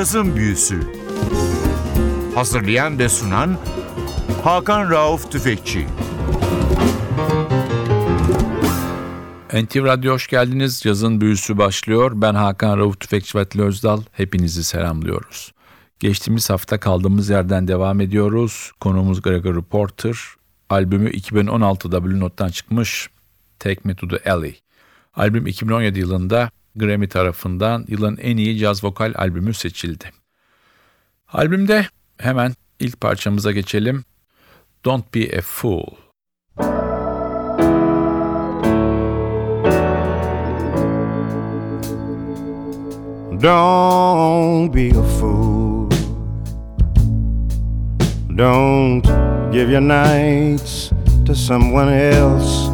Cazın Büyüsü Hazırlayan ve sunan Hakan Rauf Tüfekçi NTV Radyo hoş geldiniz. Yazın büyüsü başlıyor. Ben Hakan Rauf Tüfekçi ve Özdal. Hepinizi selamlıyoruz. Geçtiğimiz hafta kaldığımız yerden devam ediyoruz. Konuğumuz Gregory Porter. Albümü 2016'da Blue Note'dan çıkmış Take Me To The Alley. Albüm 2017 yılında Grammy tarafından yılın en iyi caz vokal albümü seçildi. Albümde hemen ilk parçamıza geçelim. Don't Be A Fool. Don't be a fool. Don't give your nights to someone else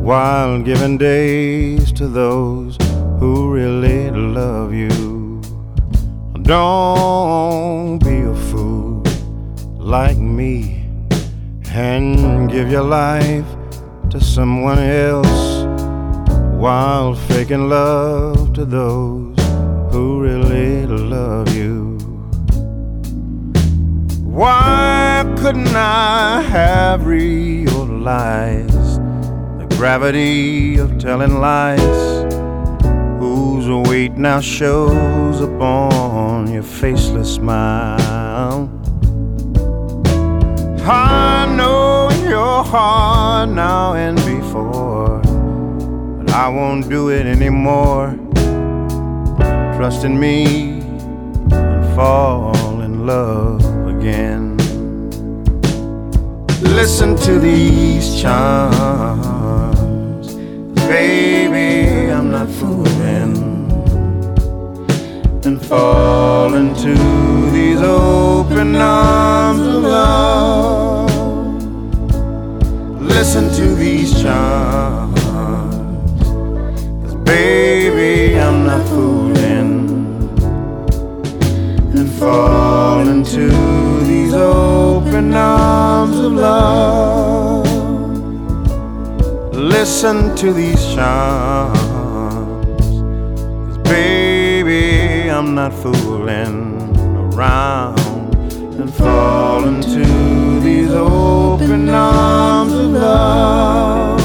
while giving days to those who really love you. Don't be a fool like me and give your life to someone else while faking love to those who really love you. Why couldn't I have realized the gravity of telling lies? Whose weight now shows upon your faceless smile? I know your heart now and before, but I won't do it anymore trust in me and fall in love again. Listen to these charms, baby, I'm not fooling, fall into these open arms of love. Listen to these charms, cause baby, I'm not fooling And fall into these open arms of love. Listen to these charms, not fooling around and fall into these open arms of love.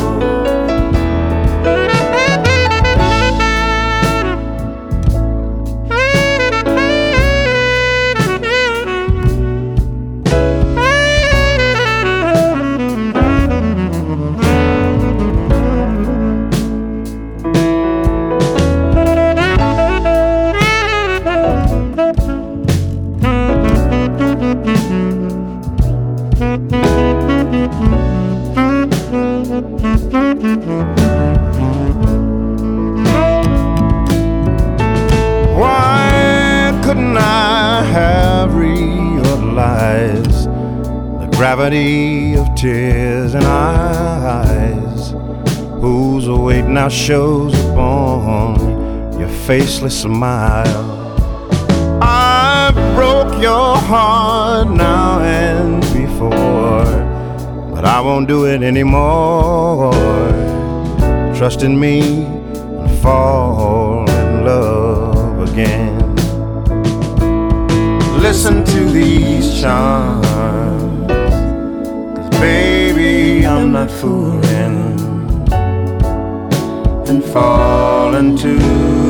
Shows upon your faceless smile. I broke your heart now and before, but I won't do it anymore. Trust in me and fall in love again. Listen to these charms baby, I'm not fooling and fall into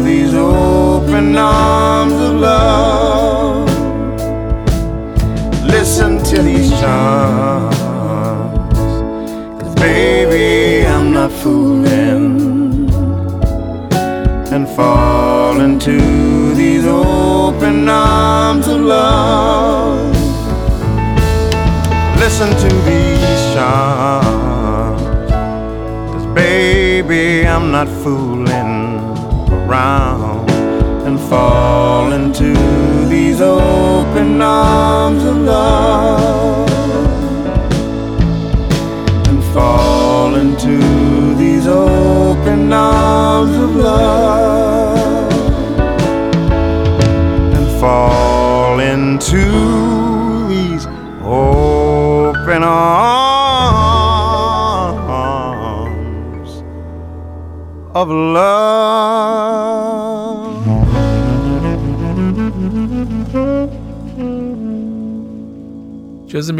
these open arms of love. Listen to these charms, cause baby, I'm not fooling and fall into these open arms of love listen to these charms. Baby, I'm not fooling around and fall into these open arms of love.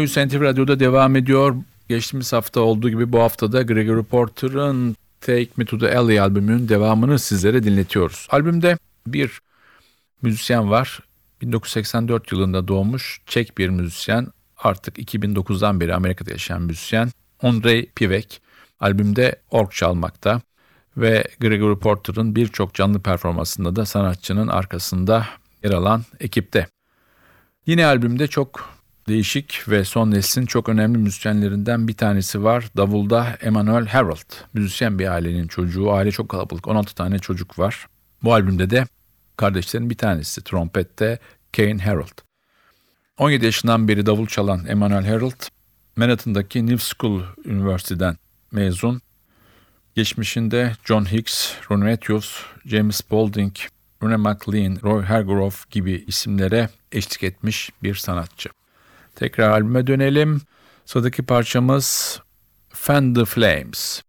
Büyüsü NTV Radyo'da devam ediyor. Geçtiğimiz hafta olduğu gibi bu haftada Gregory Porter'ın Take Me To The Alley albümünün devamını sizlere dinletiyoruz. Albümde bir müzisyen var. 1984 yılında doğmuş Çek bir müzisyen. Artık 2009'dan beri Amerika'da yaşayan müzisyen. Andrei Pivek albümde org çalmakta ve Gregory Porter'ın birçok canlı performansında da sanatçının arkasında yer alan ekipte. Yine albümde çok değişik ve son neslin çok önemli müzisyenlerinden bir tanesi var. Davulda Emmanuel Harold. Müzisyen bir ailenin çocuğu. Aile çok kalabalık. 16 tane çocuk var. Bu albümde de kardeşlerin bir tanesi trompette Kane Harold. 17 yaşından beri davul çalan Emmanuel Harold, Manhattan'daki New School Üniversiteden mezun. Geçmişinde John Hicks, Ron Matthews, James Spaulding, Rene McLean, Roy Hargrove gibi isimlere eşlik etmiş bir sanatçı. Tekrar albüme dönelim. Sıradaki parçamız Fan the Flames.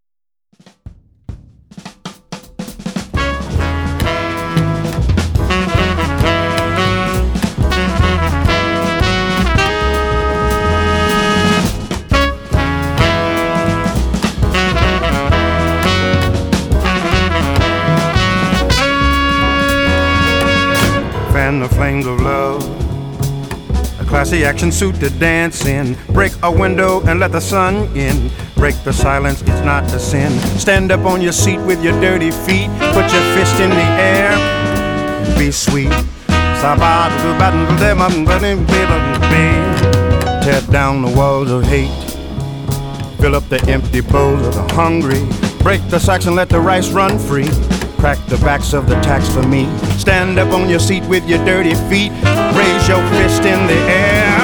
Action suit to dance in. Break a window and let the sun in. Break the silence, it's not a sin. Stand up on your seat with your dirty feet. Put your fist in the air. Be sweet. Tear down the walls of hate. Fill up the empty bowls of the hungry. Break the sacks and let the rice run free. Crack the backs of the tax for me. Stand up on your seat with your dirty feet. Raise your fist in the air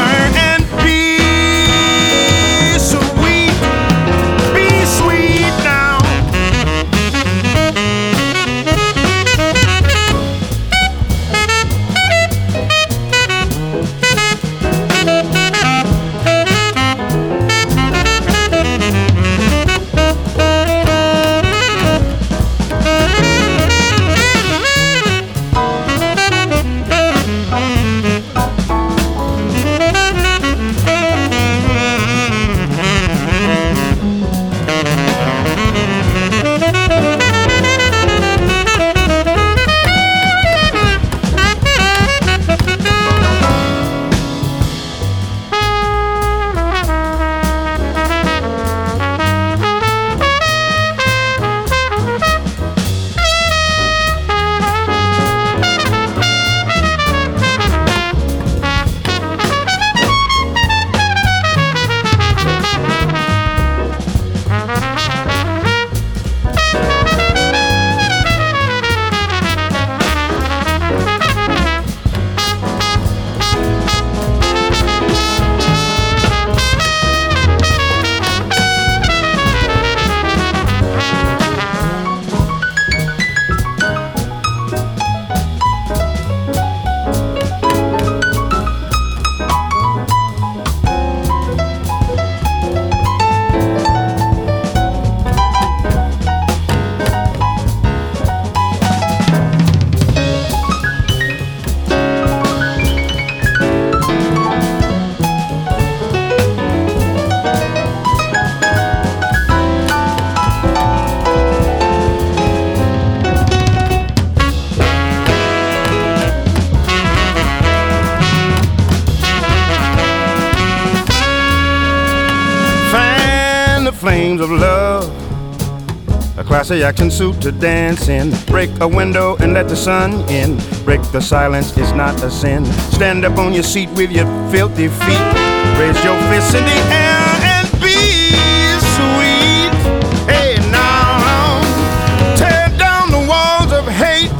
classy action suit to dance in. Break a window and let the sun in. Break the silence, it's not a sin. Stand up on your seat with your filthy feet. Raise your fists in the air and be sweet. Hey, now, tear down the walls of hate.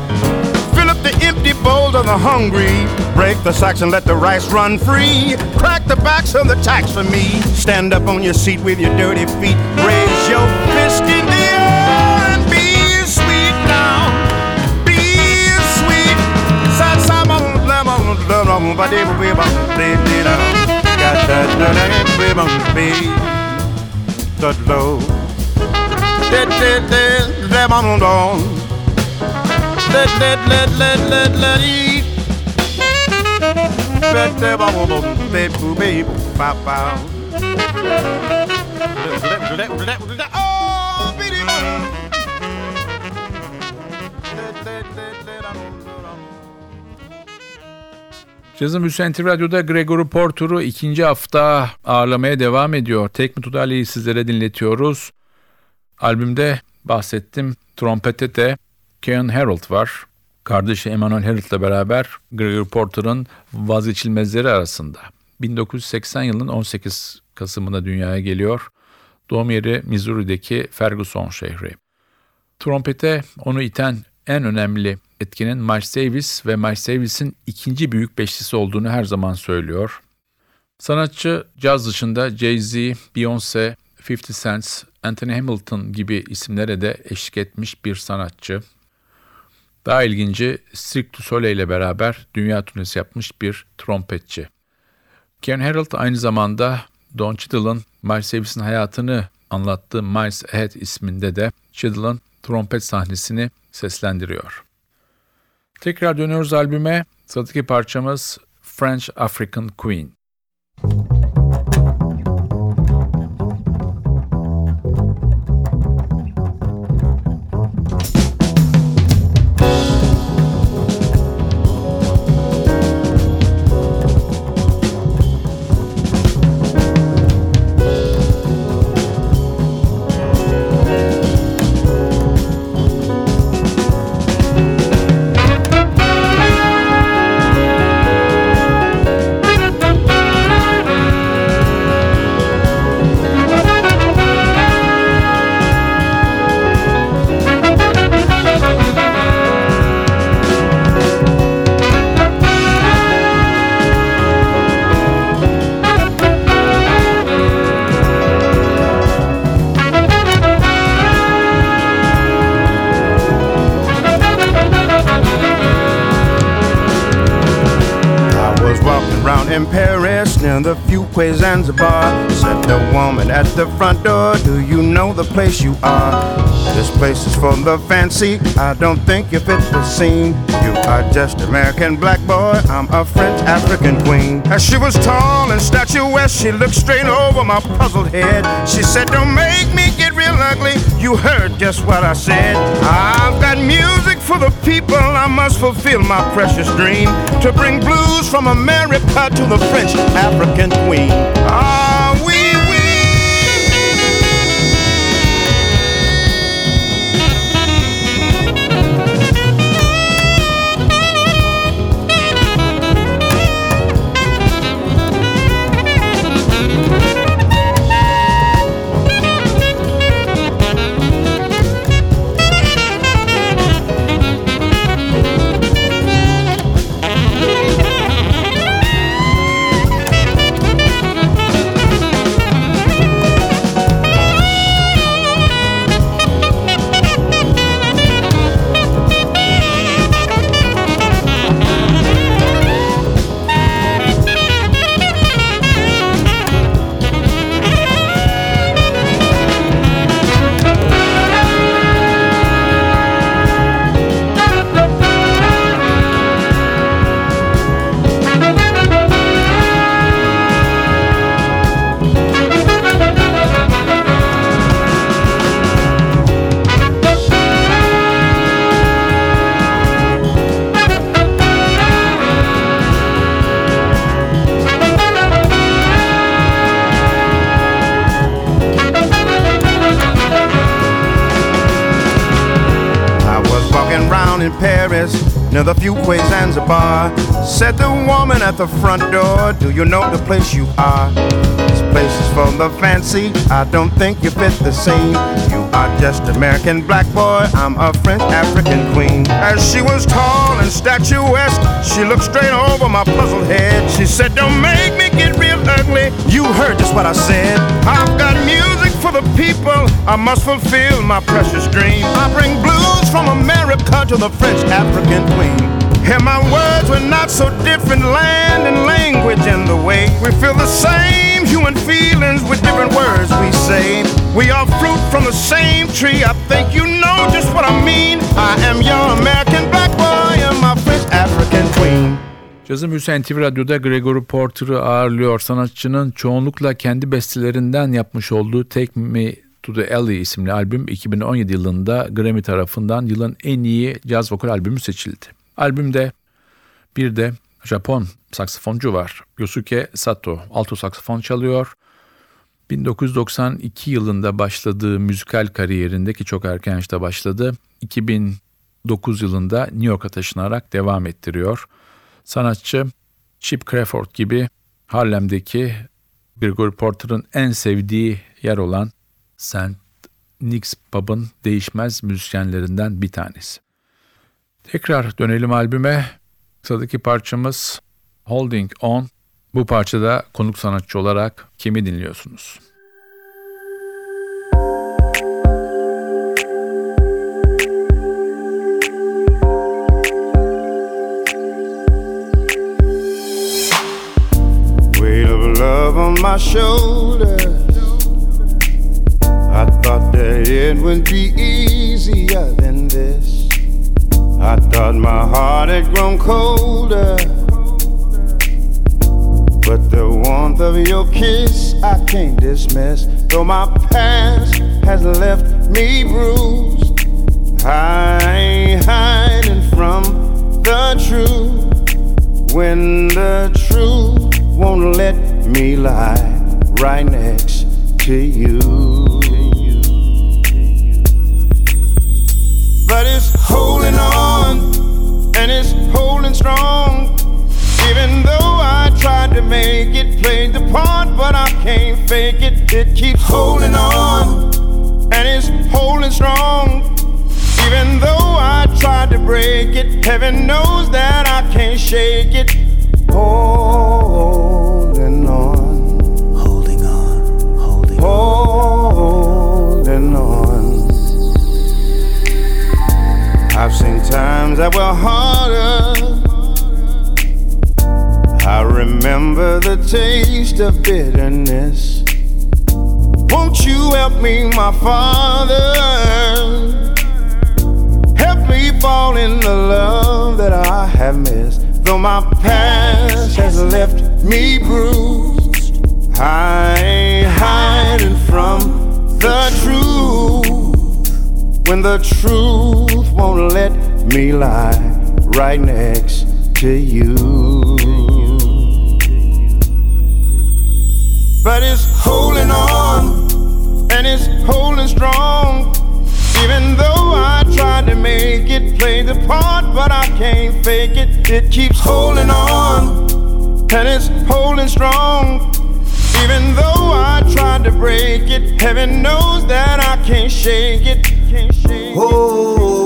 Fill up the empty bowls of the hungry. Break the sacks and let the rice run free. Crack the backs of the tax for me. Stand up on your seat with your dirty feet. Raise your fist la- ma- ba- dee- ba- ba- dee- dee- da. Got that da- da- da- bee- ba- bee. Da- low. Da- da- da- da- ma- ma- da. Let, let, let, let, let, let eat. Bet, bet, ba, ba, ba, be, boo, be, bow bow. Oh, Cazın Büyüsü NTV Radyo'da Gregory Porter'u ikinci hafta ağırlamaya devam ediyor. Take Me to sizlere dinletiyoruz. Albümde bahsettim. Trompette de Kean Harold var. Kardeşi Emmanuel Harold'la beraber Gregory Porter'ın vazgeçilmezleri arasında. 1980 yılının 18 Kasım'ında dünyaya geliyor. Doğum yeri Missouri'deki Ferguson şehri. Trompete onu iten en önemli etkinin Miles Davis ve Miles Davis'in ikinci büyük beşlisi olduğunu her zaman söylüyor. Sanatçı caz dışında Jay-Z, Beyoncé, 50 Cent, Anthony Hamilton gibi isimlere de eşlik etmiş bir sanatçı. Daha ilginci Cirque du Soleil ile beraber dünya turnesi yapmış bir trompetçi. Ken Harold aynı zamanda Don Cheadle'ın Miles Davis'in hayatını anlattığı Miles Ahead isminde de Cheadle'ın trompet sahnesini seslendiriyor. Tekrar dönüyoruz albüme. Sıradaki parçamız French African Queen. in Zanzibar. Said the woman at the front door, Do you know the place you are? This place is for the fancy. I don't think you fit the scene. Are just American black boy. I'm a French African queen. As she was tall and statuesque, she looked straight over my puzzled head. She said, Don't make me get real ugly. You heard just what I said. I've got music for the people. I must fulfill my precious dream to bring blues from America to the French African queen. Ah, we near the Fuquay Zanzibar. Said the woman at the front door, Do you know the place you are? This place is for the fancy. I don't think you fit the scene. You are just American black boy. I'm a French African queen. As she was tall and statuesque, she looked straight over my puzzled head. She said, Don't make me get real ugly. You heard just what I said. I've got music for the people. I must fulfill my precious dream. I bring blues from America to the French African queen. And my words were not so different, land and language in the way. We feel the same human feelings with different words we say. We are fruit from the same tree. I think you know just what I mean. I am your American black boy and my French African queen. Cazın Büyüsü NTV Radyo'da Gregory Porter'ı ağırlıyor. Sanatçının çoğunlukla kendi bestelerinden yapmış olduğu Take Me to the Alley isimli albüm 2017 yılında Grammy tarafından yılın en iyi caz vokal albümü seçildi. Albümde bir de Japon saksafoncu var. Yosuke Sato alto saksafon çalıyor. 1992 yılında başladığı müzikal kariyerindeki çok erken yaşta başladı. 2009 yılında New York'a taşınarak devam ettiriyor. Sanatçı Chip Crawford gibi Harlem'deki Gregory Porter'ın en sevdiği yer olan St. Nick's Pub'ın değişmez müzisyenlerinden bir tanesi. Tekrar dönelim albüme. Sıradaki parçamız Holding On. Bu parçada konuk sanatçı olarak kimi dinliyorsunuz? Weight of love on my shoulders. That it would be easier than this. I thought my heart had grown colder. But the warmth of your kiss I can't dismiss. Though my past has left me bruised, I ain't hiding from the truth. When the truth won't let me lie right next to you. It's holding strong. Even though I tried to make it, played the part, but I can't fake it. It keeps holding on and it's holding strong. Even though I tried to break it, heaven knows that I can't shake it. Holding on, Holding on, holding holding I've seen times that were harder. I remember the taste of bitterness. Won't you help me, my father? Help me fall in the love that I have missed. Though my past has left me bruised, I ain't hiding from the truth. When the truth won't let me lie right next to you. But it's holding on and it's holding strong. Even though I tried to make it, play the part, but I can't fake it. It keeps holding on and it's holding strong. Even though I tried to break it, heaven knows that I can't shake it. Can't shake it. Oh.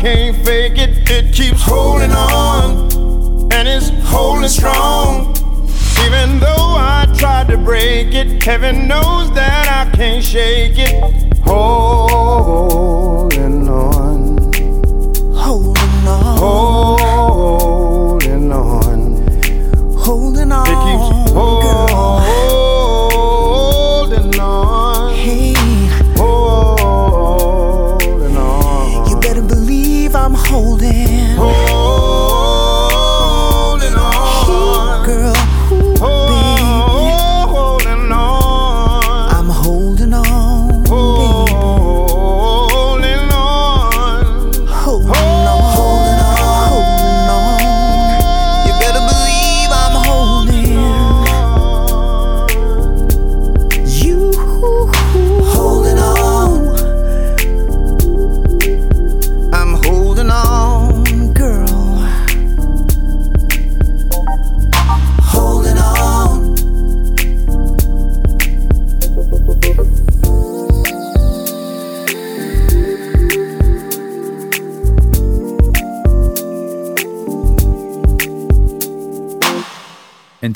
Can't fake it. It keeps holding on and it's holding strong. Even though I tried to break it, heaven knows that I can't shake it.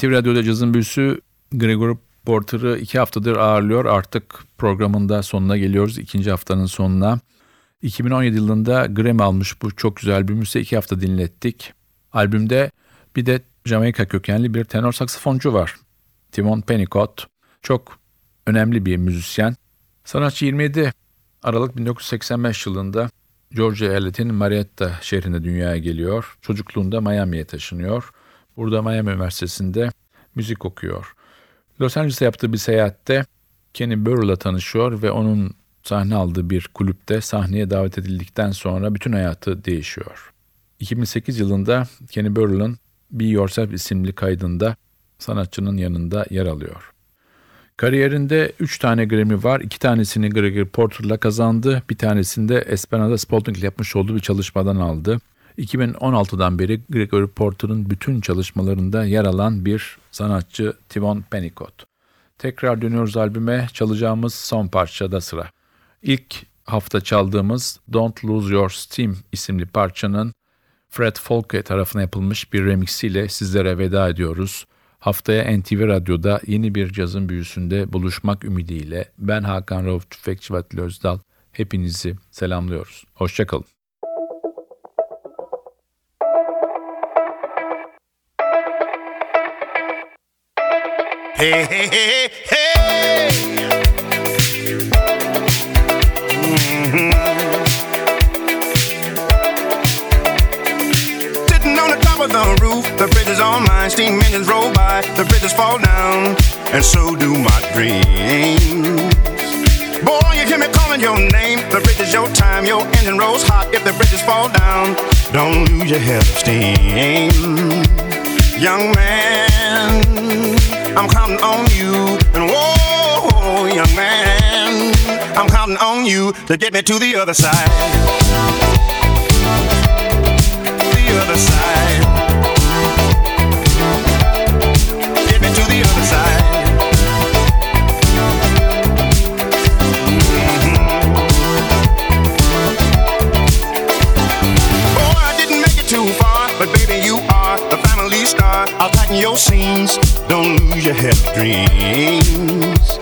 NTV Radyo'da cazın büyüsü Gregory Porter'ı iki haftadır ağırlıyor. Artık programın da sonuna geliyoruz. ikinci haftanın sonuna. 2017 yılında Grammy almış bu çok güzel albümü ise iki hafta dinlettik. Albümde bir de Jamaika kökenli bir tenor saksafoncu var. Timon Pennicott. Çok önemli bir müzisyen. Sanatçı 27 Aralık 1985 yılında Georgia eyaletin Marietta şehrinde dünyaya geliyor. Çocukluğunda Miami'ye taşınıyor. Burada Miami Üniversitesi'nde müzik okuyor. Los Angeles'a yaptığı bir seyahatte Kenny Burrell'la tanışıyor ve onun sahne aldığı bir kulüpte sahneye davet edildikten sonra bütün hayatı değişiyor. 2008 yılında Kenny Burrell'ın Be Yourself isimli kaydında sanatçının yanında yer alıyor. Kariyerinde 3 tane Grammy var. 2 tanesini Gregory Porter'la kazandı. Bir tanesini de Esperanza Spalding ile yapmış olduğu bir çalışmadan aldı. 2016'dan beri Gregory Porter'ın bütün çalışmalarında yer alan bir sanatçı Tivon Pennicott. Tekrar dönüyoruz albüme çalacağımız son parçada sıra. İlk hafta çaldığımız Don't Lose Your Steam isimli parçanın Fred Folke tarafına yapılmış bir remixiyle sizlere veda ediyoruz. Haftaya NTV Radyo'da yeni bir cazın büyüsünde buluşmak ümidiyle ben Hakan Rauf Tüfekçi ve Özdal hepinizi selamlıyoruz. Hoşçakalın. Hey, hey, hey, hey. Sitting on the top of the roof, the bridge on mine. Steam engines roll by, the bridges fall down, and so do my dreams. Boy, you hear me calling your name. The bridge is your time, your engine rolls hot. If the bridges fall down, don't lose your head of steam. Young man, I'm counting on you. And whoa, young man, I'm counting on you to get me to the other side. The other side. Get me to the other side. Your seams, don't lose your head dreams.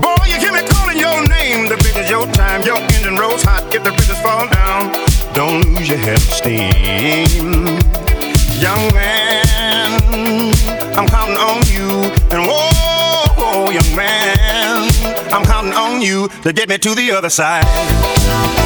Boy, you hear me calling your name. The bridge your time, your engine rolls hot. If the bridges fall down, don't lose your head steam. Young man, I'm counting on you. And whoa, whoa, young man, I'm counting on you to get me to the other side.